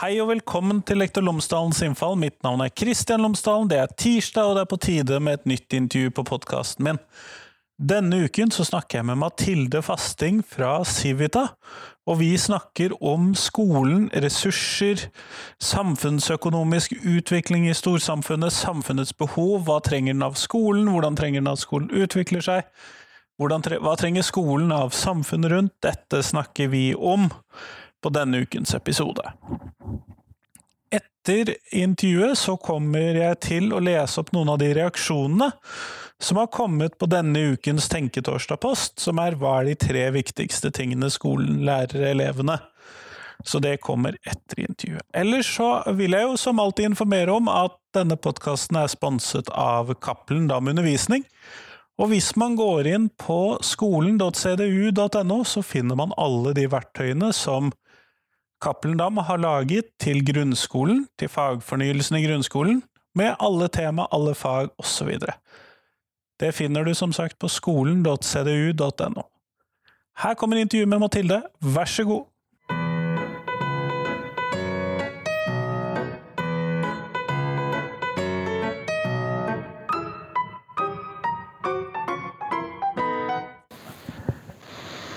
Hei og velkommen til Lektor Lomsdalens innfall. Mitt navn er Kristian Lomsdalen. Det er tirsdag, og det er på tide med et nytt intervju på podkasten min. Denne uken så snakker jeg med Mathilde Fasting fra Civita, og vi snakker om skolen, ressurser, samfunnsøkonomisk utvikling i storsamfunnet, samfunnets behov, hva trenger den av skolen, hvordan trenger den at skolen utvikler seg, tre hva trenger skolen av samfunnet rundt? Dette snakker vi om på denne ukens episode. Etter intervjuet så kommer jeg til å lese opp noen av de reaksjonene som har kommet på denne ukens Tenketorsdag-post, som er hva er de tre viktigste tingene skolen lærer elevene. Så det kommer etter intervjuet. Ellers så vil jeg jo som alltid informere om at denne podkasten er sponset av Cappelen Dam Undervisning. Og hvis man går inn på skolen.cdu.no, så finner man alle de verktøyene som Cappelen Dam har laget til grunnskolen, til fagfornyelsen i grunnskolen, med alle tema, alle fag osv. Det finner du som sagt på skolen.cdu.no. Her kommer intervjuet med Mathilde, vær så god!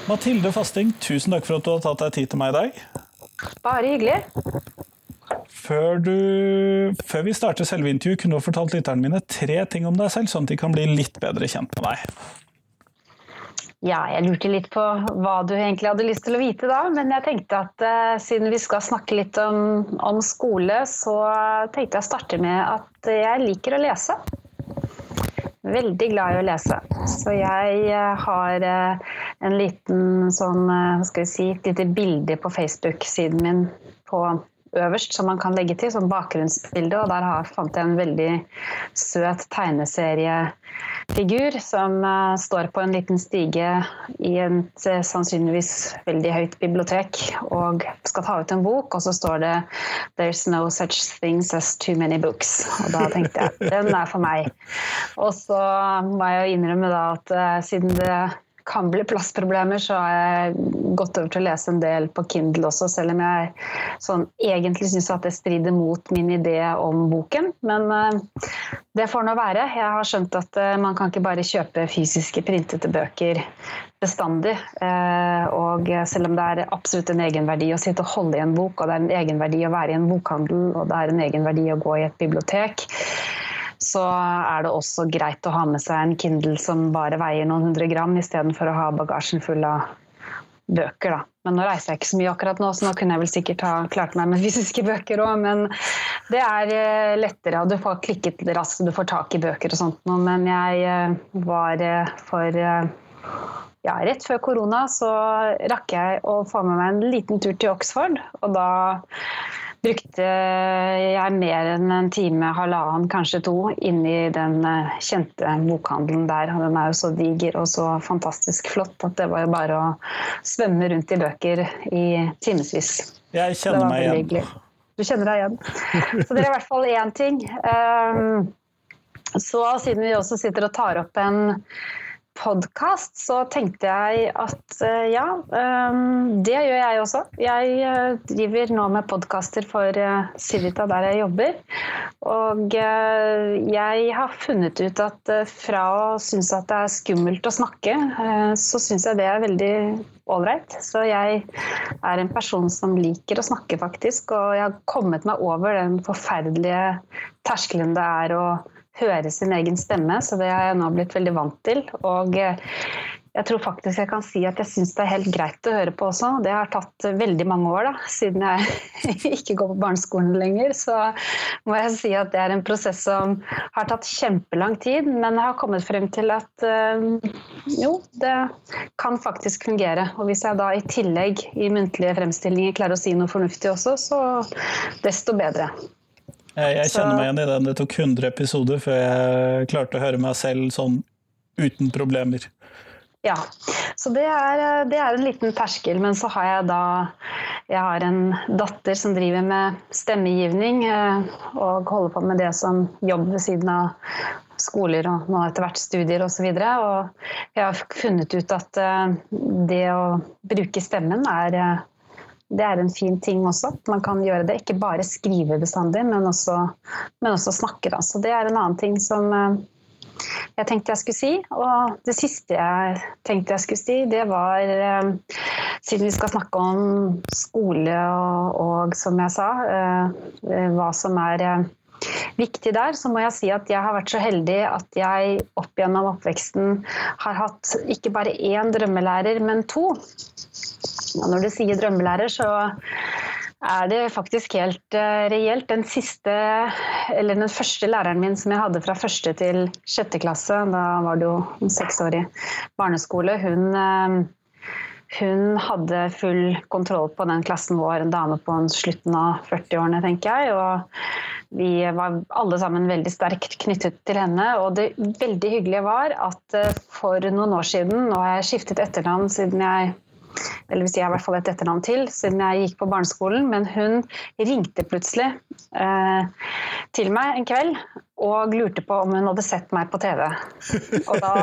Mathilde Fasting, tusen takk for at du har tatt deg tid til meg i dag. Bare hyggelig. Før, du, før vi starter selve intervjuet, kunne du fortalt lytterne mine tre ting om deg selv, sånn at de kan bli litt bedre kjent med deg. Ja, jeg lurte litt på hva du egentlig hadde lyst til å vite da, men jeg tenkte at uh, siden vi skal snakke litt om, om skole, så tenkte jeg å starte med at jeg liker å lese veldig glad i å lese. Så jeg eh, har eh, en liten sånn, eh, hva skal vi si, et lite bilde på Facebook-siden min på øverst som man kan legge til, som bakgrunnsbilde. Og der fant jeg en veldig søt tegneseriefigur som uh, står på en liten stige i et uh, sannsynligvis veldig høyt bibliotek og skal ta ut en bok, og så står det 'There's no such things as too many books'. Og da tenkte jeg den er for meg. Og så må jeg jo innrømme da at uh, siden det kan bli plassproblemer, så har jeg gått over til å lese en del på Kindle også, selv om jeg sånn, egentlig syns at det strider mot min idé om boken. Men uh, det får nå være. Jeg har skjønt at uh, man kan ikke bare kjøpe fysiske, printete bøker bestandig. Uh, og selv om det er absolutt en egenverdi å sitte og holde i en bok, og det er en egenverdi å være i en bokhandel, og det er en egenverdi å gå i et bibliotek, så er det også greit å ha med seg en Kindle som bare veier noen hundre gram, istedenfor å ha bagasjen full av bøker. Da. Men nå reiser jeg ikke så mye akkurat nå, så nå kunne jeg vel sikkert ha klart meg med fysiske bøker òg. Men det er eh, lettere, og du får klikket raskt, og du får tak i bøker og sånt noe. Men jeg eh, var eh, for ja, rett før korona så rakk jeg å få med meg en liten tur til Oxford, og da brukte jeg mer enn en time, halvannen, kanskje to, inni den eh, kjente bokhandelen der. Den er jo så diger og så fantastisk flott at det var jo bare å svømme rundt i bøker i timevis. Jeg kjenner meg igjen. Du kjenner deg igjen. Så det er i hvert fall én ting. Ehm, så siden vi også sitter og tar opp en podkast, så tenkte jeg at eh, ja, ehm, det gjør jeg også. Jeg eh, driver nå med podkaster for eh, Civita der jeg jobber. Og jeg har funnet ut at fra å synes at det er skummelt å snakke, så syns jeg det er veldig ålreit. Så jeg er en person som liker å snakke, faktisk. Og jeg har kommet meg over den forferdelige terskelen det er å høre sin egen stemme, så det har jeg nå blitt veldig vant til. Og eh, jeg tror faktisk jeg kan si at jeg syns det er helt greit å høre på også. Det har tatt veldig mange år, da, siden jeg ikke går på barneskolen lenger. Så må jeg si at det er en prosess som har tatt kjempelang tid, men jeg har kommet frem til at øh, jo, det kan faktisk fungere. Og hvis jeg da i tillegg i muntlige fremstillinger klarer å si noe fornuftig også, så desto bedre. Jeg, jeg kjenner meg igjen i den. Det tok 100 episoder før jeg klarte å høre meg selv sånn uten problemer. Ja, så det er, det er, en liten terskel. Men så har jeg da Jeg har en datter som driver med stemmegivning eh, og holder på med det som jobb ved siden av skoler og nå etter hvert studier osv. Og, så og jeg har funnet ut at eh, det å bruke stemmen er eh, Det er en fin ting også. at Man kan gjøre det. Ikke bare skrive bestandig, men også, men også snakke. Da. Så det er en annen ting som eh, jeg tenkte jeg skulle si. Og det siste jeg tenkte jeg skulle si, det var eh, Siden vi skal snakke om skole og, og som jeg sa, hva som er viktig der, så må jeg si at jeg har vært så heldig at jeg opp gjennom oppveksten har hatt ikke bare én drømmelærer, men to. Og når du sier drømmelærer, så er det faktisk helt uh, reelt. Den siste, eller den første læreren min som jeg hadde fra første til sjette klasse, da var det jo seksårig barneskole, hun uh, hun hadde full kontroll på den klassen vår, en dame på slutten av 40-årene, tenker jeg. Og vi var alle sammen veldig sterkt knyttet til henne. Og det veldig hyggelige var at eh, for noen år siden, nå har jeg skiftet etternavn siden jeg eller hvis jeg i hvert fall et etternavn til, siden jeg gikk på barneskolen. Men hun ringte plutselig eh, til meg en kveld og lurte på om hun hadde sett meg på TV. Og da,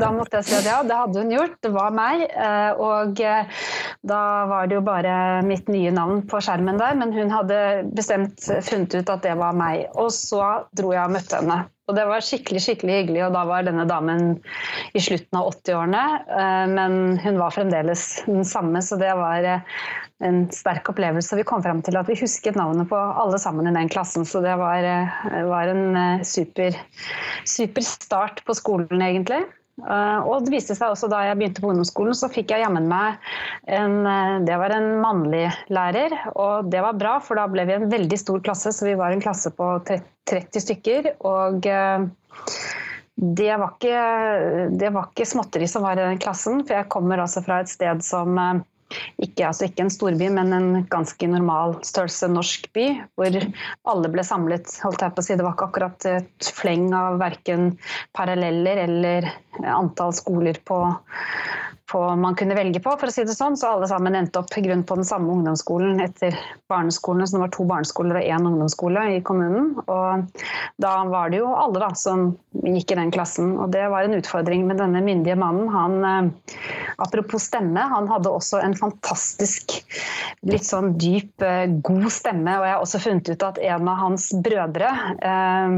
da, måtte jeg si at ja, det hadde hun gjort. Det var meg. Eh, og eh, da var det jo bare mitt nye navn på skjermen der, men hun hadde bestemt funnet ut at det var meg. Og så dro jeg og møtte henne. Og det var skikkelig skikkelig hyggelig, og da var denne damen i slutten av 80-årene. Eh, men hun var fremdeles den samme, så det var eh, en sterk opplevelse. Vi kom frem til at vi husket navnet på alle sammen i den klassen, så det var, eh, var en super, super start på skolen, egentlig. Eh, og det viste seg også da jeg begynte på ungdomsskolen, så fikk jeg jammen meg en eh, Det var en mannlig lærer, og det var bra, for da ble vi en veldig stor klasse, så vi var en klasse på 30 stykker. Og eh, det var ikke, det var ikke småtteri som var i den klassen, for jeg kommer altså fra et sted som ikke, altså ikke, en storby, men en ganske normal størrelse norsk by, hvor alle ble samlet. holdt jeg på å si. Det var ikke akkurat et fleng av verken paralleller eller antall skoler på, på, man kunne velge på, for å si det sånn. Så alle sammen endte opp grunn på den samme ungdomsskolen etter barneskolen. Så det var to barneskoler og én ungdomsskole i kommunen. Og da var det jo alle da, som gikk i den klassen. Og det var en utfordring med denne myndige mannen. Han, eh, apropos stemme, han hadde også en fantastisk, litt sånn dyp, eh, god stemme. Og jeg har også funnet ut at en av hans brødre eh,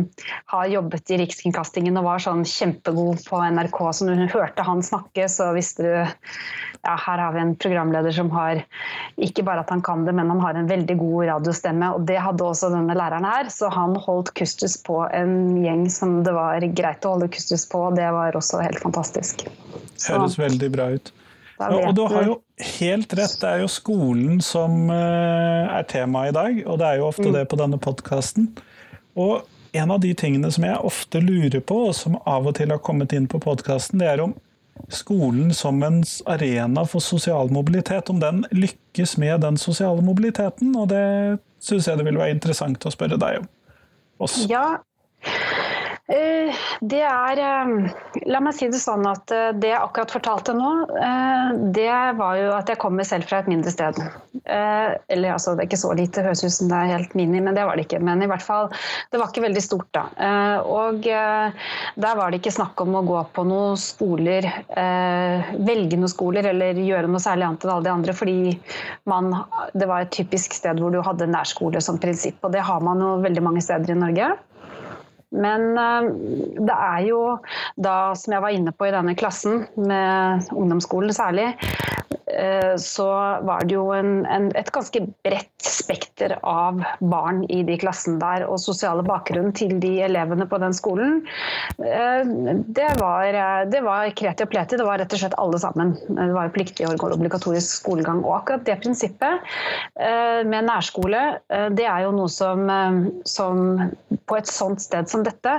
har jobbet i Rikskringkastingen og var sånn kjempegod på NRK. Så når hun hørte han snakke, så visste du ja, her har vi en programleder som har ikke bare at han kan det, men han har en veldig god radiostemme. Og det hadde også denne læreren her, så han holdt kustus på en gjeng som det var greit å holde kustus på. Det var også helt fantastisk. Så, Høres veldig bra ut. Og du har jo helt rett, det er jo skolen som eh, er temaet i dag, og det er jo ofte mm. det på denne podkasten. Og en av de tingene som jeg ofte lurer på, og som av og til har kommet inn på podkasten, det er om skolen som en arena for sosial mobilitet, om den lykkes med den sosiale mobiliteten. Og det syns jeg det vil være interessant å spørre deg om. Også. Ja, det er eh, La meg si det sånn at eh, det jeg akkurat fortalte nå, det var jo at jeg kommer selv fra et mindre sted. Eller altså, det er ikke så lite, det høres ut som det er helt mini, men det var det ikke. Men i hvert fall, det var ikke veldig stort da. Og der var det ikke snakk om å gå på noen skoler, velge noen skoler eller gjøre noe særlig annet enn alle de andre, fordi man, det var et typisk sted hvor du hadde nærskole som prinsipp. Og det har man jo veldig mange steder i Norge. Men eh, det er jo da, som jeg var inne på i denne klassen, med ungdomsskolen særlig, så var det jo en, en, et ganske bredt spekter av barn i de klassene der. Og sosiale bakgrunn til de elevene på den skolen, eh, det var, det var kreti og pleti. Det var rett og slett alle sammen. Det var jo pliktig obligatorisk skolegang. Og akkurat det prinsippet eh, med nærskole, det er jo noe som, som på et sånt sted som dette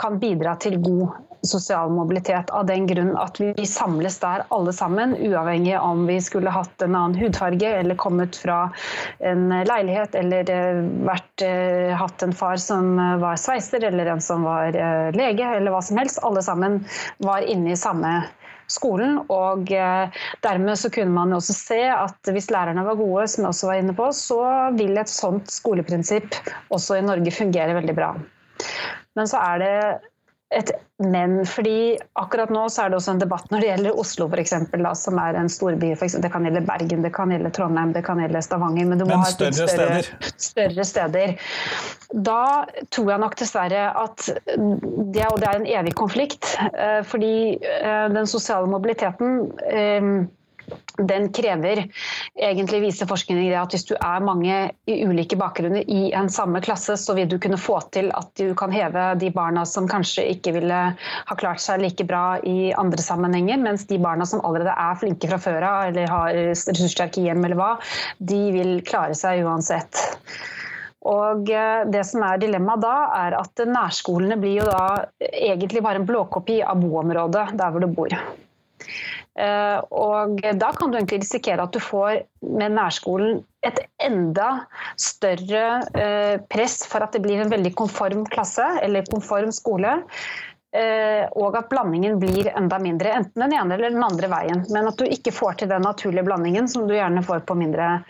kan bidra til god sosial mobilitet av den grunn at vi samles der alle sammen, uavhengig om vi skulle hatt en annen hudfarge eller kommet fra en leilighet eller eh, vært, eh, hatt en far som eh, var sveiser eller en som var lege eller hva som helst. Alle sammen var inne i samme skolen. Og dermed så kunne man også se at hvis lærerne var gode, som jeg også var inne på, så vil et sånt skoleprinsipp også i Norge fungere veldig bra. Men så er det et men. fordi akkurat nå så er det også en debatt når det gjelder Oslo f.eks., som er en storby. For eksempel, det kan gjelde Bergen, det kan gjelde Trondheim, det kan gjelde Stavanger. Men du må men ha større, større, steder. større steder. Da tror jeg nok dessverre at det, og det er en evig konflikt. eh, Fordi eh, den sosiale mobiliteten eh, den krever egentlig viser forskning at hvis du er mange i ulike bakgrunner i en samme klasse, så vil du kunne få til at du kan heve de barna som kanskje ikke ville ha klart seg like bra i andre sammenhenger, mens de barna som allerede er flinke fra før av eller har ressurssterke hjem eller hva, de vil klare seg uansett. Og eh, det som er Dilemmaet da, er at nærskolene blir jo da egentlig bare en blåkopi av boområdet der hvor du bor. Uh, og da kan du egentlig risikere at du får med nærskolen et enda større uh, press for at det blir en veldig konform klasse eller konform skole. Uh, og at blandingen blir enda mindre, enten den ene eller den andre veien. Men at du ikke får til den naturlige blandingen som du gjerne får på mindre,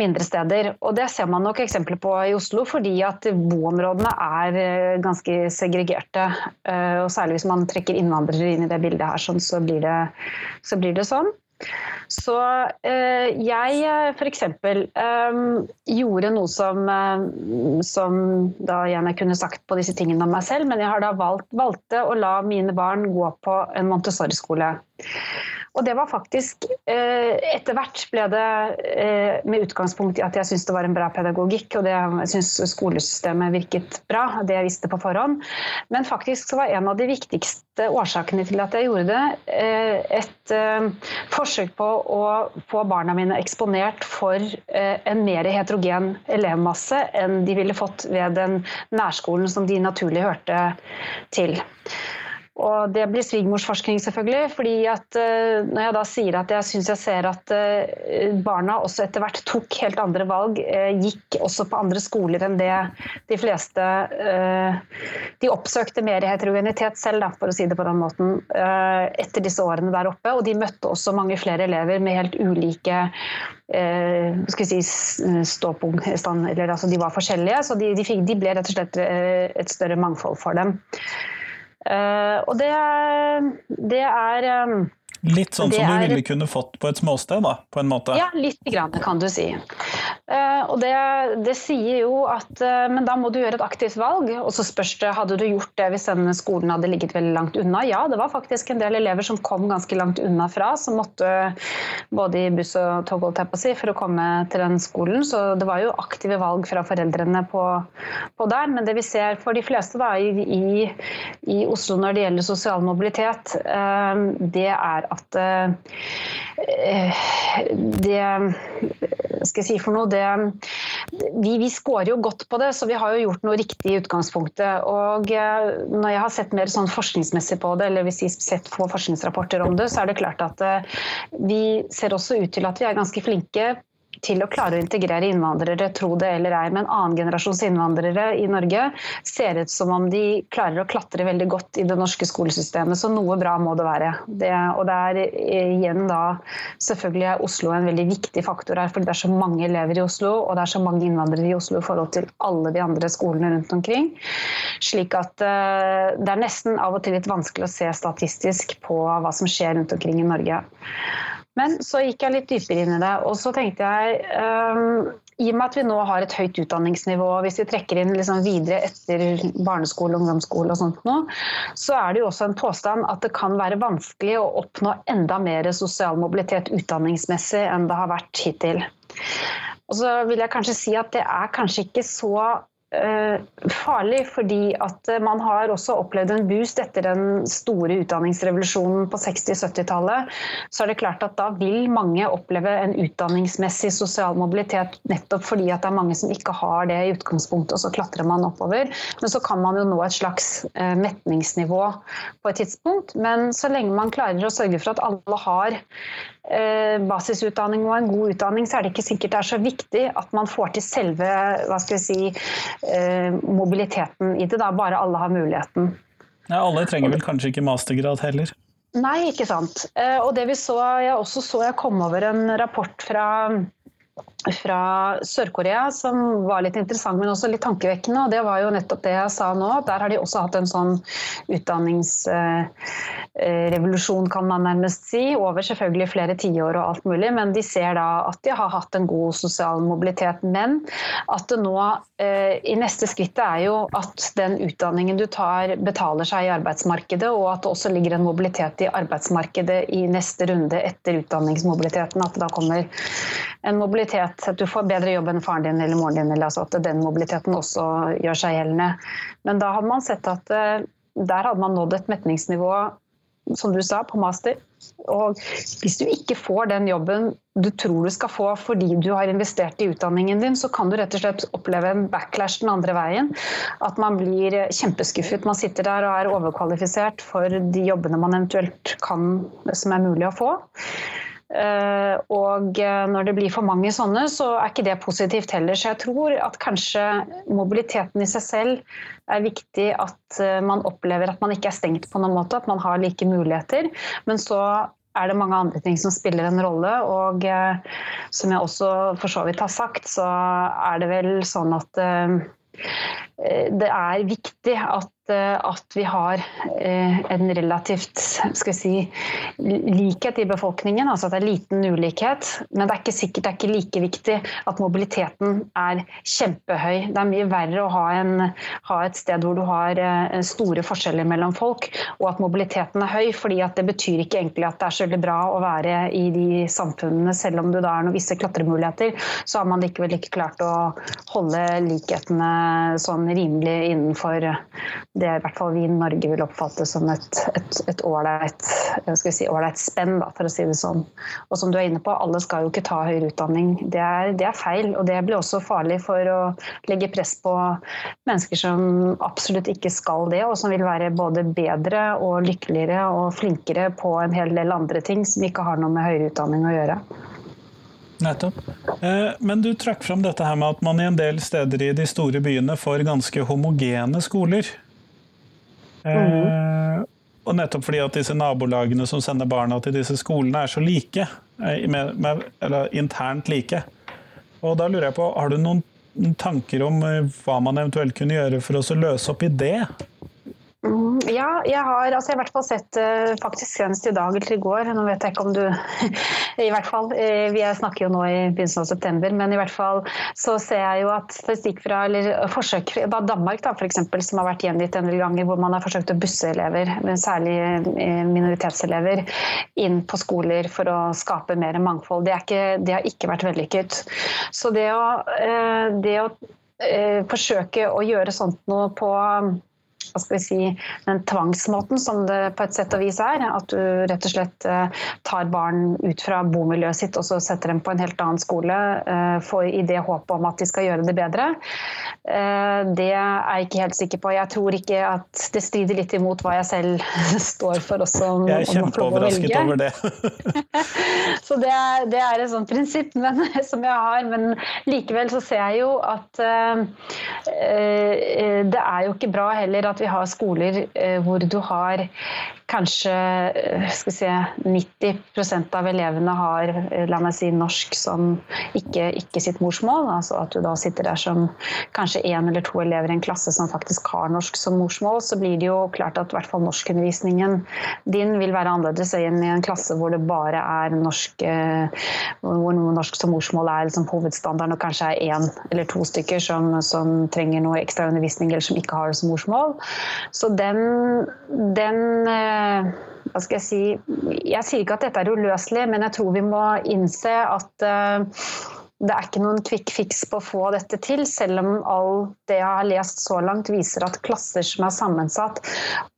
mindre steder. Og det ser man nok eksempler på i Oslo, fordi at boområdene er ganske segregerte. Og særlig hvis man trekker innvandrere inn i det bildet her, sånn, så, blir det, så blir det sånn. Så eh, jeg f.eks. Eh, gjorde noe som, eh, som da igjen jeg kunne sagt på disse tingene om meg selv, men jeg har da valgt, valgte å la mine barn gå på en Montessori-skole. Og det var faktisk Etter hvert ble det med utgangspunkt i at jeg syntes det var en bra pedagogikk, og det, syns skolesystemet virket bra, det jeg visste på forhånd. Men faktisk så var en av de viktigste årsakene til at jeg gjorde det, et forsøk på å få barna mine eksponert for en mer heterogen elevmasse enn de ville fått ved den nærskolen som de naturlig hørte til. Og det blir svigermorsforskning, selvfølgelig. fordi at uh, Når jeg da sier at jeg syns jeg ser at uh, barna også etter hvert tok helt andre valg, uh, gikk også på andre skoler enn det de fleste De oppsøkte mer heterogenitet selv, da, for å si det på den måten, etter disse årene der oppe. Og de møtte også mange flere elever med helt ulike skal vi si, ståpunkt, eller altså De var forskjellige, så de, de, fikk, de ble rett og slett et større mangfold for dem. Uh, og det, det er um, Litt sånn som er, du ville kunne fått på et småsted, da, på en måte? Ja, litt grann, kan du si. Uh, og det, det, sier jo at uh, Men da må du gjøre et aktivt valg. Og så spørs det hadde du gjort det hvis denne skolen hadde ligget veldig langt unna. Ja, det var faktisk en del elever som kom ganske langt unna fra, som måtte både i buss og tog på si, for å komme til den skolen. Så det var jo aktive valg fra foreldrene på, på der. Men det vi ser for de fleste da, i, i, i Oslo når det gjelder sosial mobilitet, uh, det er at uh, det skal jeg si for noe, det, vi, vi scorer jo godt på det, så vi har jo gjort noe riktig i utgangspunktet. Og uh, når jeg har sett mer sånn forskningsmessig på det, eller hvis vi sett få forskningsrapporter om det, så er det klart at uh, vi ser også ut til at vi er ganske flinke til å klare å integrere innvandrere, tro det eller ei. Men annengenerasjons innvandrere i Norge ser ut som om de klarer å klatre veldig godt i det norske skolesystemet, så noe bra må det være. Det, og det er igjen da selvfølgelig er Oslo en veldig viktig faktor her, fordi det er så mange elever i Oslo, og det er så mange innvandrere i Oslo i forhold til alle de andre skolene rundt omkring. Slik at uh, det er nesten av og til litt vanskelig å se statistisk på hva som skjer rundt omkring i Norge. Men så gikk jeg litt dypere inn i det, og så tenkte jeg um, i og med at vi nå har et høyt utdanningsnivå, hvis vi trekker inn liksom videre etter barneskole, ungdomsskole og sånt nå, så er det jo også en påstand at det kan være vanskelig å oppnå enda mer sosial mobilitet utdanningsmessig enn det har vært hittil. Og så vil jeg kanskje si at det er kanskje ikke så farlig, fordi at man har også opplevd en boost etter den store utdanningsrevolusjonen på 60-70-tallet. Så er det klart at da vil mange oppleve en utdanningsmessig sosial mobilitet nettopp fordi at det er mange som ikke har det i utgangspunktet, og så klatrer man oppover. Men så kan man jo nå et slags uh, metningsnivå på et tidspunkt. Men så lenge man klarer å sørge for at alle har basisutdanning og en god utdanning, så er det ikke sikkert det er så viktig at man får til selve si, eh, mobiliteten i det, da, bare alle har muligheten. Ja, alle trenger vel kanskje ikke mastergrad heller? Nei, ikke sant. Eh, og det vi så, jeg også så jeg kom over en rapport fra fra Sør-Korea som var litt interessant, men også litt tankevekkende. og Det var jo nettopp det jeg sa nå. Der har de også hatt en sånn utdanningsrevolusjon, kan man nærmest si. Over selvfølgelig flere tiår og alt mulig. Men de ser da at de har hatt en god sosial mobilitet. Men at det nå eh, i neste skrittet er jo at den utdanningen du tar, betaler seg i arbeidsmarkedet, og at det også ligger en mobilitet i arbeidsmarkedet i neste runde etter utdanningsmobiliteten. At det da kommer en mobilitet at du får bedre jobb enn faren din eller moren din, eller altså at den mobiliteten også gjør seg gjeldende. Men da hadde man sett at eh, der hadde man nådd et metningsnivå, som du sa, på master. Og hvis du ikke får den jobben du tror du skal få fordi du har investert i utdanningen din, så kan du rett og slett oppleve en backlash den andre veien. At man blir kjempeskuffet. Man sitter der og er overkvalifisert for de jobbene man eventuelt kan, som er mulig å få. Eh, og eh, når det blir for mange sånne, så er ikke det positivt heller. Så jeg tror at kanskje mobiliteten i seg selv er viktig at eh, man opplever at man ikke er stengt på noen måte, at man har like muligheter. Men så er det mange andre ting som spiller en rolle. Og som jeg også for så vidt har sagt, så er det vel sånn at det er viktig at at vi har eh, en relativt si, likhet i befolkningen, altså at det er liten ulikhet. Men det er ikke sikkert det er ikke like viktig at mobiliteten er kjempehøy. Det er mye verre å ha, en, ha et sted hvor du har eh, store forskjeller mellom folk, og at mobiliteten er høy. fordi det betyr ikke egentlig at det er så veldig bra å være i de samfunnene. Selv om du da har noen visse klatremuligheter, så har man likevel ikke klart å holde likhetene sånn rimelig innenfor det i hvert fall vi i Norge vil oppfatte som et ålreit si, spenn, da, for å si det sånn. Og som du er inne på, alle skal jo ikke ta høyere utdanning. Det er, det er, feil, og det blir også farlig for å legge press på mennesker som absolutt ikke skal det, og som vil være både bedre og lykkeligere og flinkere på en hel del andre ting som ikke har noe med høyere utdanning å gjøre. Nettopp. Eh, men du trakk fram dette her med at man i en del steder i de store byene får ganske homogene skoler. Mm. og nettopp fordi at disse nabolagene som sender barna til disse skolene, er så like, eh, med, med, eller internt like. Og da lurer jeg på, har du noen tanker om eh, hva man eventuelt kunne gjøre for å løse opp i det? Mm, ja, jeg har, altså jeg har i hvert fall sett uh, faktisk senest i dag eller i går. Nå vet jeg ikke om du I hvert fall. Uh, vi snakker jo nå i begynnelsen av september, men i hvert fall så ser jeg jo at statistikk fra eller forsøk fra Danmark da, for eksempel, som har vært gjengitt en del ganger, hvor man har forsøkt å busse elever, men særlig uh, minoritetselever, inn på skoler for å skape mer mangfold. Det, ikke, det har ikke vært vellykket. Så det å, det å forsøke å gjøre sånt noe på hva skal vi si, den tvangsmåten som det på et sett og vis er. At du rett og slett eh, tar barn ut fra bomiljøet sitt og så setter dem på en helt annen skole eh, for, i det håpet om at de skal gjøre det bedre. Eh, det er jeg ikke helt sikker på. Jeg tror ikke at det strider litt imot hva jeg selv står for også. Om, jeg er kjempeoverrasket over det. så det er, det er, et sånt prinsipp men, som jeg har. Men likevel så ser jeg jo at uh, det er jo ikke bra heller at vi har skoler eh, hvor du har kanskje eh, skal si, 90% av elevene har eh, la meg si, norsk som ikke, ikke, sitt morsmål. altså At du da sitter der som kanskje én eller to elever i en klasse som faktisk har norsk som morsmål, så blir det jo klart at hvert fall norskundervisningen din vil være annerledes enn i en klasse hvor det bare er norsk, hvor norsk som morsmål er liksom hovedstandarden, og kanskje er én eller to stykker som, som trenger noe ekstra undervisning eller som ikke har det som morsmål. Så den, den eh, hva skal jeg si? Jeg sier ikke at dette er uløselig, men jeg tror vi må innse at eh, det er ikke noen quick fix på å få dette til, selv om all det jeg har lest så langt viser at klasser som er sammensatt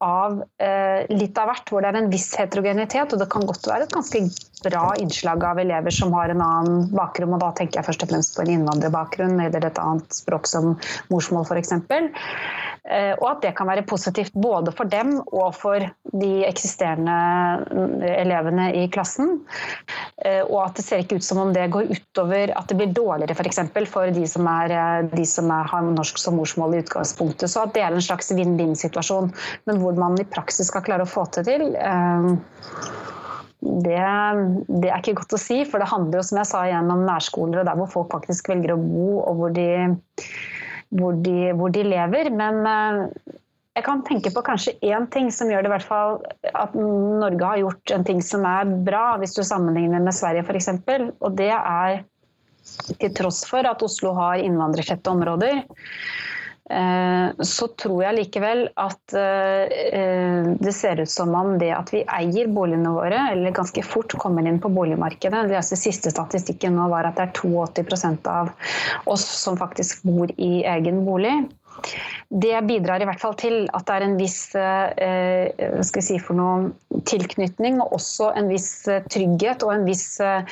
av eh, litt av hvert, hvor det er en viss heterogenitet, og det kan godt være et ganske bra innslag av elever som har en annen bakgrunn, og da tenker jeg først og fremst på en innvandrerbakgrunn eller et annet språk som morsmål f.eks. Eh, og at det kan være positivt både for dem og for de eksisterende mm, elevene i klassen. Eh, og at det ser ikke ut som om det går utover at det blir dårligere f.eks. For, for de som, er, eh, de som er, har norsk som morsmål i utgangspunktet. Så at det er en slags vinn-vinn-situasjon. Men hvor man i praksis skal klare å få det til det, det, er ikke godt å si, for det handler jo som jeg sa igjen om nærskoler og der hvor folk faktisk velger å bo og hvor de, hvor de, hvor de lever. Men jeg kan tenke på kanskje én ting som gjør det hvert fall at Norge har gjort en ting som er bra, hvis du sammenligner med Sverige f.eks. Og det er til tross for at Oslo har innvandrertette områder, eh, så tror jeg likevel at eh, det ser ut som om det at vi eier boligene våre, eller ganske fort kommer inn på boligmarkedet Det siste statistikken nå var at det er 82% av oss som faktisk bor i egen bolig. Det bidrar i hvert fall til at det er en viss eh, si noe, tilknytning, og også en viss eh, trygghet og en viss eh,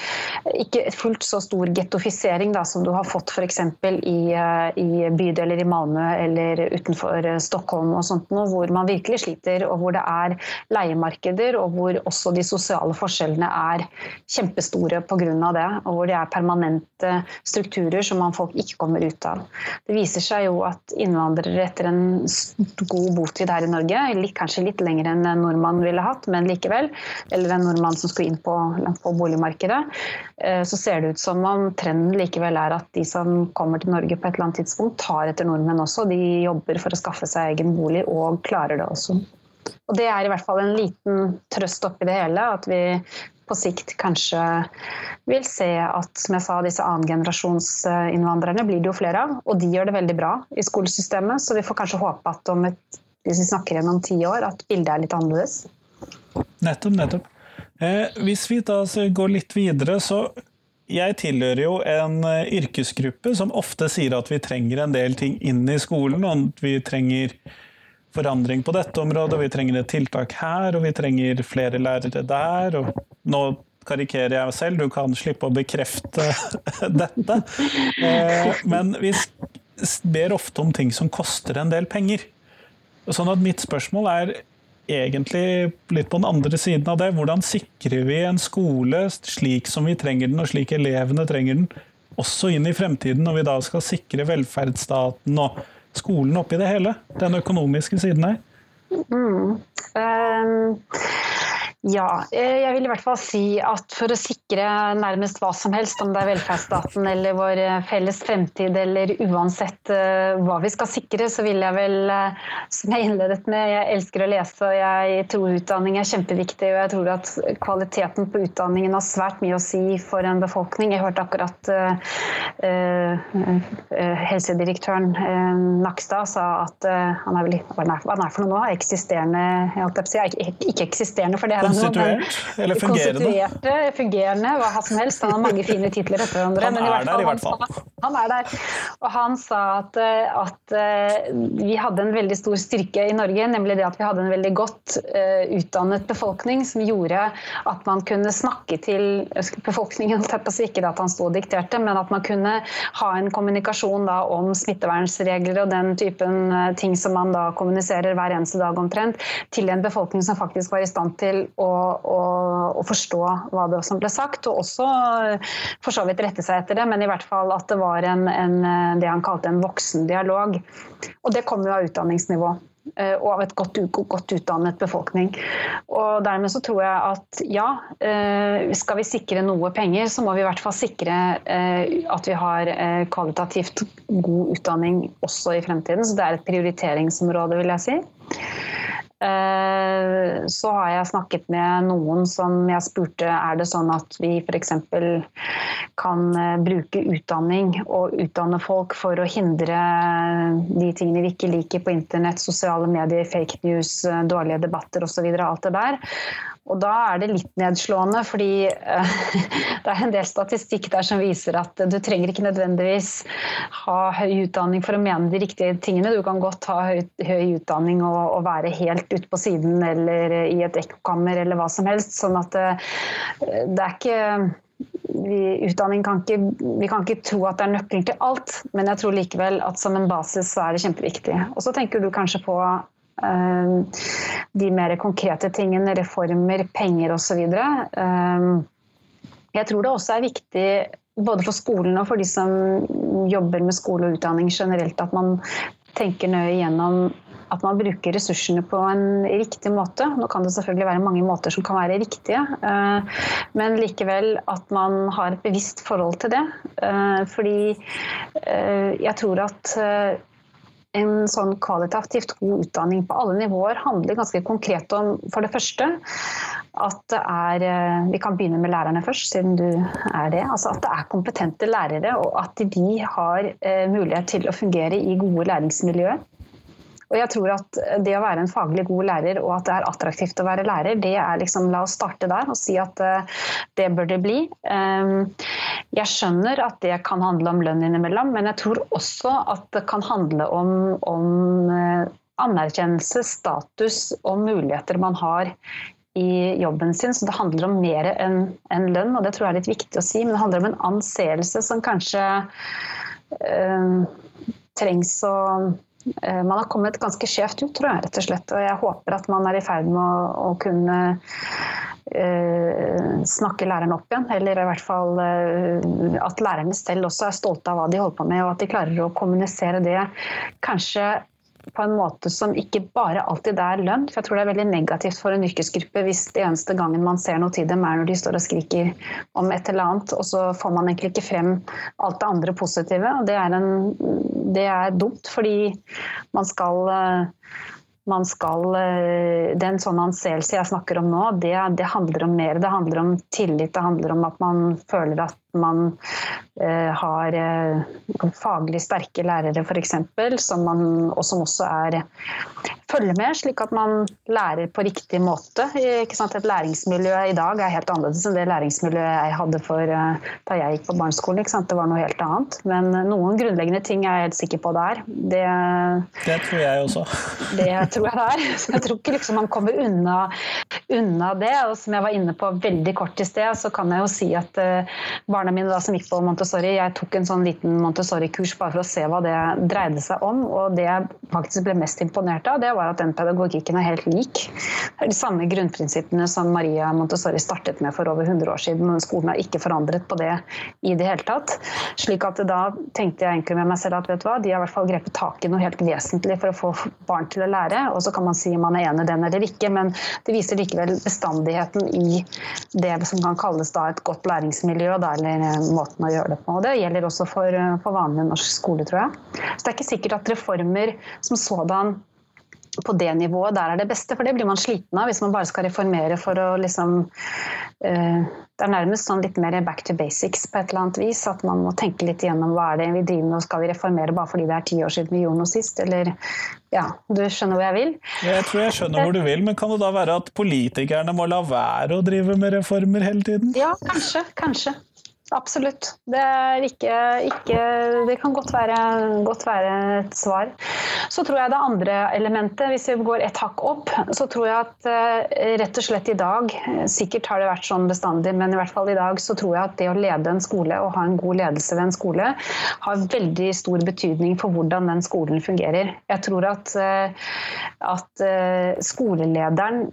ikke fullt så stor gettofisering som du har fått f.eks. I, i bydeler i Malmö eller utenfor Stockholm, og sånt noe, hvor man virkelig sliter, og hvor det er leiemarkeder, og hvor også de sosiale forskjellene er kjempestore pga. det, og hvor det er permanente strukturer som man folk ikke kommer ut av. Det viser seg jo at innvandrere etter en god botid her i Norge, kanskje litt lenger enn en nordmann ville hatt, men likevel, eller en nordmann som skulle inn på, på boligmarkedet, eh, så ser det ut som om trenden likevel er at de som kommer til Norge på et eller annet tidspunkt, tar etter nordmenn også. De jobber for å skaffe seg egen bolig og klarer det også. Og Det er i hvert fall en liten trøst oppi det hele, at vi på sikt kanskje vil se at som jeg sa, disse annengenerasjonsinnvandrerne blir det jo flere av. Og de gjør det veldig bra i skolesystemet, så vi får kanskje håpe at om et, hvis vi snakker igjen om ti år, at bildet er litt annerledes. Nettopp, nettopp. Eh, hvis vi da går litt videre, så jeg tilhører jo en eh, yrkesgruppe som ofte sier at vi trenger en del ting inn i skolen, og vi trenger forandring på dette området, og vi trenger et tiltak her, og vi trenger flere lærere der. og Nå karikerer jeg meg selv, du kan slippe å bekrefte dette. Eh, men vi ber ofte om ting som koster en del penger. Sånn at mitt spørsmål er egentlig litt på den andre siden av det. Hvordan sikrer vi en skole slik som vi trenger den, og slik elevene trenger den, også inn i fremtiden, når vi da skal sikre velferdsstaten og skolen oppi det hele? Den økonomiske siden her? Mm. Um, ja, eh, jeg vil i hvert fall si at for å sikre nærmest hva som helst, om det er velferdsstaten eller vår eh, felles fremtid eller uansett eh, hva vi skal sikre, så vil jeg vel, som jeg innledet med, jeg elsker å lese og jeg tror utdanning er kjempeviktig. Og jeg tror at kvaliteten på utdanningen har svært mye å si for en befolkning. Jeg hørte akkurat helsedirektøren Nakstad sa at han er vel, hva er for noe nå? Eksisterende, jeg ikke, ikke eksisterende, for det er Konstituert? Eller fungerende? Konstituerte, fungerende, hva som helst. Han har mange fine titler etter hverandre. Han er der, i hvert fall. Han, er der. Og han sa at, at, eh, vi hadde en veldig stor styrke i Norge, nemlig det at vi hadde en veldig godt uh, utdannet befolkning som gjorde at man kunne snakke til befolkningen, ikke at han sto og dikterte, men at man kunne ha en kommunikasjon da, om smittevernregler og den typen eh, ting som man da kommuniserer hver eneste dag omtrent, til en befolkning som faktisk var i stand til å, å, forstå hva det som ble sagt, og også for så vidt rette seg etter det, men i hvert fall at det var en, en, det han kalte en voksendialog. Og det kom jo av utdanningsnivå eh, og av et godt, godt, utdannet befolkning. Og Dermed så tror jeg at ja, eh, skal vi sikre noe penger, så må vi i hvert fall sikre eh, at vi har kvalitativt god utdanning også i fremtiden. Så det er et prioriteringsområde, vil jeg si. Eh, så har jeg snakket med noen som jeg spurte er det sånn at vi f.eks. kan eh, bruke utdanning og utdanne folk for å hindre de tingene vi ikke liker på internett, sosiale medier, fake news, eh, dårlige debatter osv. Alt det der. Og da er det litt nedslående, fordi uh, det er en del statistikk der som viser at du trenger ikke nødvendigvis ha høy utdanning for å mene de riktige tingene. Du kan godt ha høy, høy utdanning og, og, være helt ute på siden eller i et ekkokammer eller hva som helst. Sånn at eh, det er ikke vi, utdanning kan ikke, vi kan ikke tro at det er nøkkelen til alt, men jeg tror likevel at som en basis så er det kjempeviktig. Og så tenker du kanskje på de mer konkrete tingene, reformer, penger osv. Eh, jeg tror det også er viktig både for skolen og for de som jobber med skole og utdanning generelt, at man tenker nøye gjennom at man bruker ressursene på en riktig måte. Nå kan det selvfølgelig være mange måter som kan være riktige, eh, men likevel at man har et bevisst forhold til det. Eh, fordi jeg tror at en sånn kvalitativt god utdanning på alle nivåer handler ganske konkret om for det første at det er Vi kan begynne med lærerne først, siden du er det. Altså at det er kompetente lærere, og at de har mulighet til å fungere i gode læringsmiljøer. Og jeg tror at det å være en faglig god lærer og at det er attraktivt å være lærer, det er liksom La oss starte der og si at eh, det bør det bli. Ehm, jeg skjønner at det kan handle om lønn innimellom, men jeg tror også at det kan handle om, om eh, anerkjennelse, status og muligheter man har i jobben sin. Så det handler om mer enn en lønn, og det tror jeg er litt viktig å si. Men det handler om en anseelse som kanskje øh, trengs å man har kommet ganske skjevt ut, tror jeg, rett og slett. Og jeg håper at man er i ferd med å, å kunne uh, snakke læreren opp igjen. Eller i hvert fall uh, at lærerne selv også er stolte av hva de holder på med, og at de klarer å kommunisere det kanskje på en måte som ikke bare alltid er lønn. For jeg tror det er veldig negativt for en yrkesgruppe hvis det eneste gangen man ser noe til dem, er når de står og skriker om et eller annet, og så får man egentlig ikke frem alt det andre positive. Og det er, en, det er dumt, fordi man skal man skal, eh, Den sånn anseelse jeg snakker om nå, det, det handler om mer. Det handler om tillit. Det handler om at man føler at man eh, har eh, faglig sterke lærere f.eks., som man, og som også er følger med, slik at man lærer på riktig måte. Et læringsmiljø i dag er helt annerledes enn det læringsmiljøet jeg hadde for, eh, da jeg gikk på barneskolen. Det var noe helt annet. Men noen grunnleggende ting er jeg helt sikker på det er. Det, det tror jeg også. Det tror jeg det er. Så jeg tror ikke liksom man kommer unna, unna det. Og som jeg var inne på veldig kort i sted, så kan jeg jo si at barna mine da, som gikk på Montessori, jeg tok en sånn liten Montessori-kurs bare for å se hva det dreide seg om. Og det jeg faktisk ble mest imponert av, det var at den pedagogikken er helt lik. Det er de samme grunnprinsippene som Maria Montessori startet med for over 100 år siden. Men skolen har ikke forandret på det i det hele tatt. Slik at da tenkte jeg egentlig med meg selv at vet du hva, de har i hvert fall grepet tak i noe helt vesentlig for å få barn til å lære. Og så kan man si om man er enig i den eller ikke, men det viser likevel bestandigheten i det som kan kalles da et godt læringsmiljø. Da, eller eller måten å gjøre det på. Og det gjelder også for, for vanlig norsk skole, tror jeg. Så det er ikke sikkert at reformer som sådan på det nivået der er det beste, for det blir man sliten av hvis man bare skal reformere for å liksom uh, Det er nærmest sånn litt mer back to basics på et eller annet vis. At man må tenke litt igjennom hva er det vi driver med, og skal vi reformere bare fordi det er ti år siden vi gjorde noe sist, eller ja, du skjønner hvor jeg vil? Jeg tror jeg skjønner hvor du vil, men kan det da være at politikerne må la være å drive med reformer hele tiden? Ja, kanskje. Kanskje. Absolutt. Det, ikke, ikke, det kan godt være, godt være, et svar. Så tror jeg det andre elementet, hvis vi går et hakk opp, så tror jeg at uh, rett og slett i dag, sikkert har det vært sånn bestandig, men i hvert fall i dag, så tror jeg at det å lede en skole og ha en god ledelse ved en skole, har veldig stor betydning for hvordan den skolen fungerer. Jeg tror at, uh, at uh, skolelederen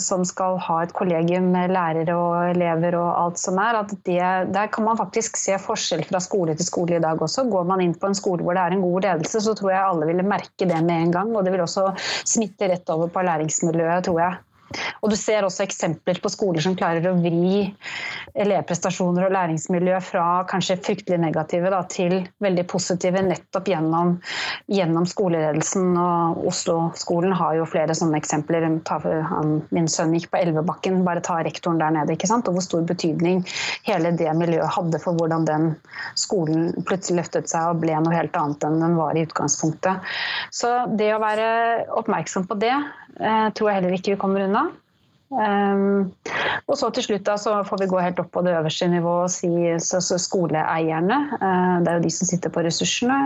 som skal ha et kollegium med lærere og elever og alt som er, at det, det der kan man faktisk se forskjell fra skole til skole i dag også. Går man inn på en skole hvor det er en god ledelse, så tror jeg alle ville merke det med en gang. Og det vil også smitte rett over på læringsmiljøet, tror jeg. Og du ser også eksempler på skoler som klarer å vri elevprestasjoner og læringsmiljø fra kanskje fryktelig negative da, til veldig positive nettopp gjennom, gjennom skoleledelsen. Og Oslo-skolen har jo flere sånne eksempler. Min sønn gikk på Elvebakken, bare ta rektoren der nede. ikke sant? Og hvor stor betydning hele det miljøet hadde for hvordan den skolen plutselig løftet seg og ble noe helt annet enn den var i utgangspunktet. Så det å være oppmerksom på det Eh, tror jeg heller ikke vi kommer unna. Um, og så til slutt da, så får vi gå helt opp på det øverste nivået og si så, så skoleeierne. Uh, det er jo de som sitter på ressursene.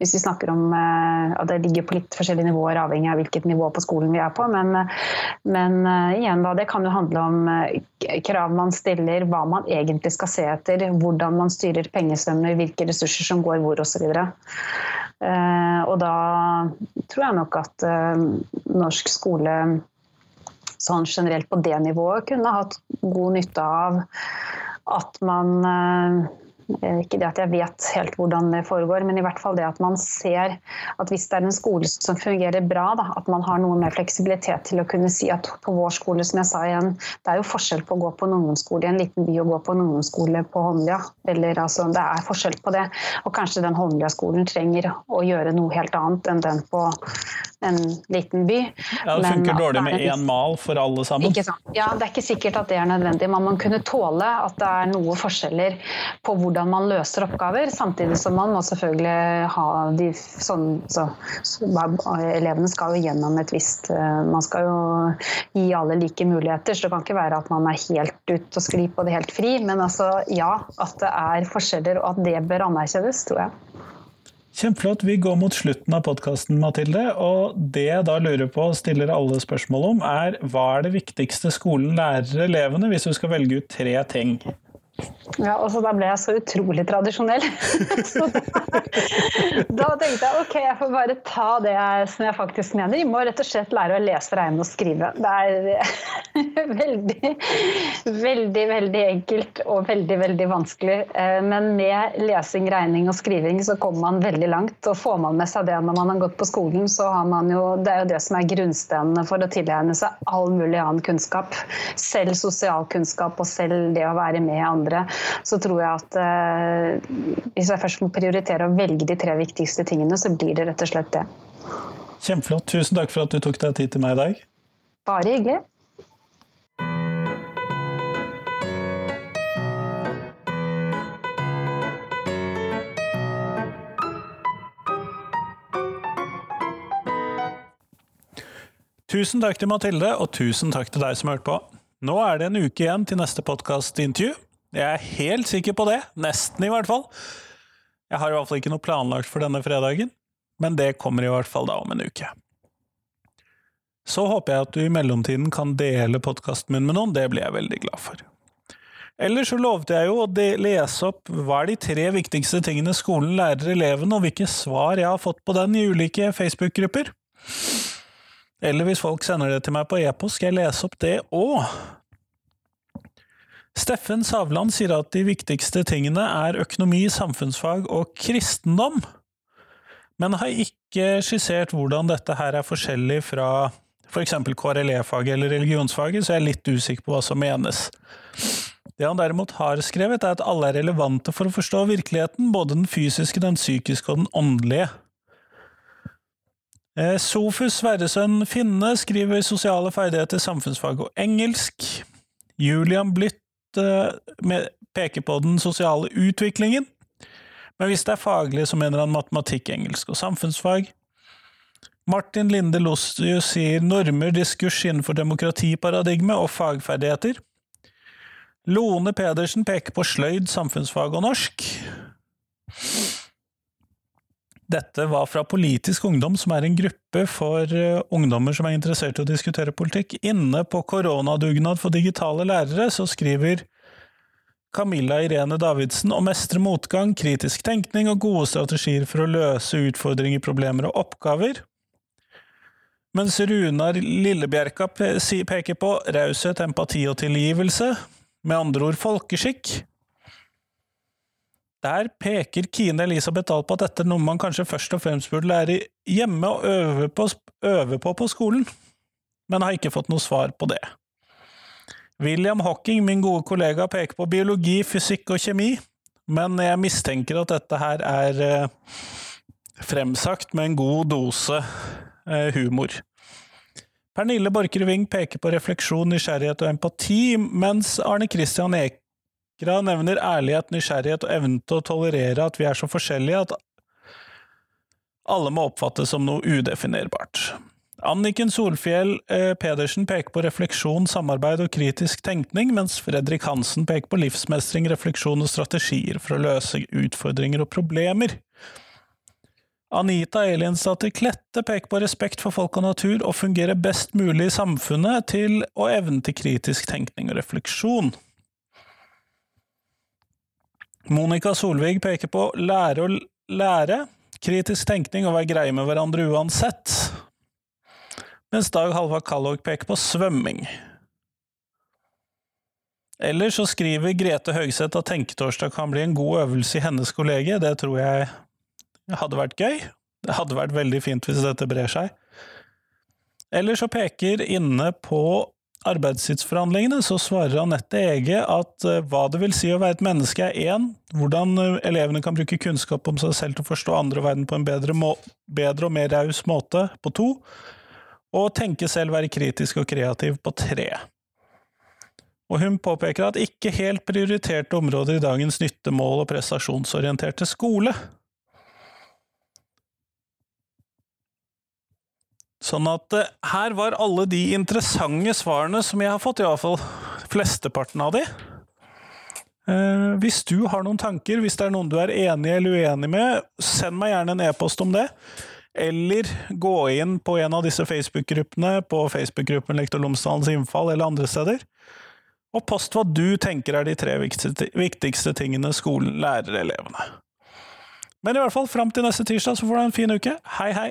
Hvis vi snakker om at det ligger på litt forskjellige nivåer avhengig av hvilket nivå på skolen vi er på. Men, men igjen da, det kan jo handle om krav man stiller, hva man egentlig skal se etter, hvordan man styrer pengestrømmer, hvilke ressurser som går hvor osv. Uh, og da tror jeg nok at norsk skole sånn generelt på det nivået kunne hatt god nytte av at man eh, Eh, ikke det at jeg vet helt hvordan det foregår, men i hvert fall det at man ser at hvis det er en skole som fungerer bra, da, at man har noe mer fleksibilitet til å kunne si at på vår skole, som jeg sa igjen, det er jo forskjell på å gå på en ungdomsskole i en liten by og gå på en ungdomsskole på Holmlia. Eller altså, det er forskjell på det. Og kanskje den Holmlia-skolen trenger å gjøre noe helt annet enn den på en liten by. Ja, Det funker men, dårlig med én mal for alle sammen? Ja, Det er ikke sikkert at det er nødvendig. Man må kunne tåle at det er noe forskjeller på hvordan man løser oppgaver, samtidig som man må selvfølgelig ha de sånn så, så, Elevene skal jo gjennom et visst eh, Man skal jo gi alle like muligheter, så det kan ikke være at man er helt ute og sklir på det helt fri. Men altså, ja, at det er forskjeller, og at det bør anerkjennes, tror jeg. Kjempeflott. Vi går mot slutten av podkasten, Mathilde. Og det jeg da lurer på stiller alle spørsmål om, er hva er det viktigste skolen lærer elevene, hvis du skal velge ut tre ting? Ja, og så da ble jeg så utrolig tradisjonell. så da, da, tenkte jeg ok, jeg får bare ta det jeg, som jeg faktisk mener. Jeg må rett og slett lære å lese, regne og skrive. Det er veldig, veldig, veldig enkelt og veldig, veldig vanskelig. Eh, men med lesing, regning og skriving så kommer man veldig langt. Og får man med seg det når man har gått på skolen, så har man jo Det er jo det som er grunnstenene for å tilegne seg all mulig annen kunnskap. Selv sosialkunnskap og selv det å være med andre, så tror jeg at eh, hvis jeg først må prioritere å velge de tre viktigste tingene, så blir det rett og slett det. Kjempeflott. Tusen takk for at du tok deg tid til meg i dag. Bare hyggelig. Tusen takk til Mathilde, og tusen takk til deg som hørte på. Nå er det en uke igjen til neste podkastintervju. Jeg er helt sikker på det. Nesten, i hvert fall. Jeg har i hvert fall ikke noe planlagt for denne fredagen, men det kommer i hvert fall da om en uke. Så håper jeg at du i mellomtiden kan dele podkasten min med noen, det blir jeg veldig glad for. Ellers så lovte jeg jo å lese opp hva er de tre viktigste tingene skolen lærer elevene, og hvilke svar jeg har fått på den i ulike Facebook-grupper. Eller hvis folk sender det til meg på e-post, skal jeg lese opp det òg. Steffen Savland sier at de viktigste tingene er økonomi, samfunnsfag og kristendom, men har ikke skissert hvordan dette her er forskjellig fra for eksempel KRLE-faget eller religionsfaget, så jeg er litt usikker på hva som menes. Det han derimot har skrevet, er at alle er relevante for å forstå virkeligheten, både den fysiske, den psykiske og den åndelige. Eh, Sofus Sverresønn Finne skriver sosiale ferdigheter, samfunnsfag og engelsk. Julian Blytt peker på den sosiale utviklingen, men hvis det er faglig, så mener han matematikk, engelsk og samfunnsfag. Martin Linde Lossius sier normer, diskurs innenfor demokratiparadigme og fagferdigheter. Lone Pedersen peker på sløyd, samfunnsfag og norsk. Dette var fra Politisk ungdom, som er en gruppe for eh, ungdommer som er interessert i å diskutere politikk. Inne på koronadugnad for digitale lærere så skriver Camilla Irene Davidsen å mestre motgang, kritisk tenkning og gode strategier for å løse utfordringer, problemer og oppgaver. Mens Runar Lillebjerka peker på raushet, empati og tilgivelse, med andre ord folkeskikk. Der peker Kine Elisabeth Dahl på at dette er noe man kanskje først og fremst burde lære hjemme og øve på, øve på på skolen, men har ikke fått noe svar på det. William Hocking, min gode kollega, peker på biologi, fysikk og kjemi, men jeg mistenker at dette her er eh, fremsagt med en god dose eh, humor. Pernille Borchgrevink peker på refleksjon, nysgjerrighet og empati, mens Arne Christian Eek Kra nevner ærlighet, nysgjerrighet og evnen til å tolerere at vi er så forskjellige at alle må oppfattes som noe udefinerbart. Anniken Solfjell eh, Pedersen peker på refleksjon, samarbeid og kritisk tenkning, mens Fredrik Hansen peker på livsmestring, refleksjon og strategier for å løse utfordringer og problemer. Anita Elinsdatter Klette peker på respekt for folk og natur og fungere best mulig i samfunnet til og evnen til kritisk tenkning og refleksjon. Monica Solvig peker på lære å lære, kritisk tenkning og være greie med hverandre uansett, mens Dag Halvard Kallog peker på svømming. Eller så skriver Grete Høgseth at Tenketorsdag kan bli en god øvelse i hennes kollegie. Det tror jeg hadde vært gøy. Det hadde vært veldig fint hvis dette brer seg. Eller så peker inne på arbeidstidsforhandlingene, så svarer Anette Ege at uh, hva det vil si å være et menneske er én, hvordan uh, elevene kan bruke kunnskap om seg selv til å forstå andre verden på en bedre, bedre og mer raus måte på to, og tenke selv, være kritisk og kreativ på tre. Og hun påpeker at ikke helt prioriterte områder i dagens nyttemål og prestasjonsorienterte skole. Sånn at eh, her var alle de interessante svarene som jeg har fått, iallfall flesteparten av de. Eh, hvis du har noen tanker, hvis det er noen du er enig eller uenig med, send meg gjerne en e-post om det. Eller gå inn på en av disse Facebook-gruppene, på Facebook-gruppen Lektor Lomsdalens innfall eller andre steder. Og post hva du tenker er de tre viktigste, tingene skolen lærer elevene. Men i hvert fall, fram til neste tirsdag så får du en fin uke. Hei, hei!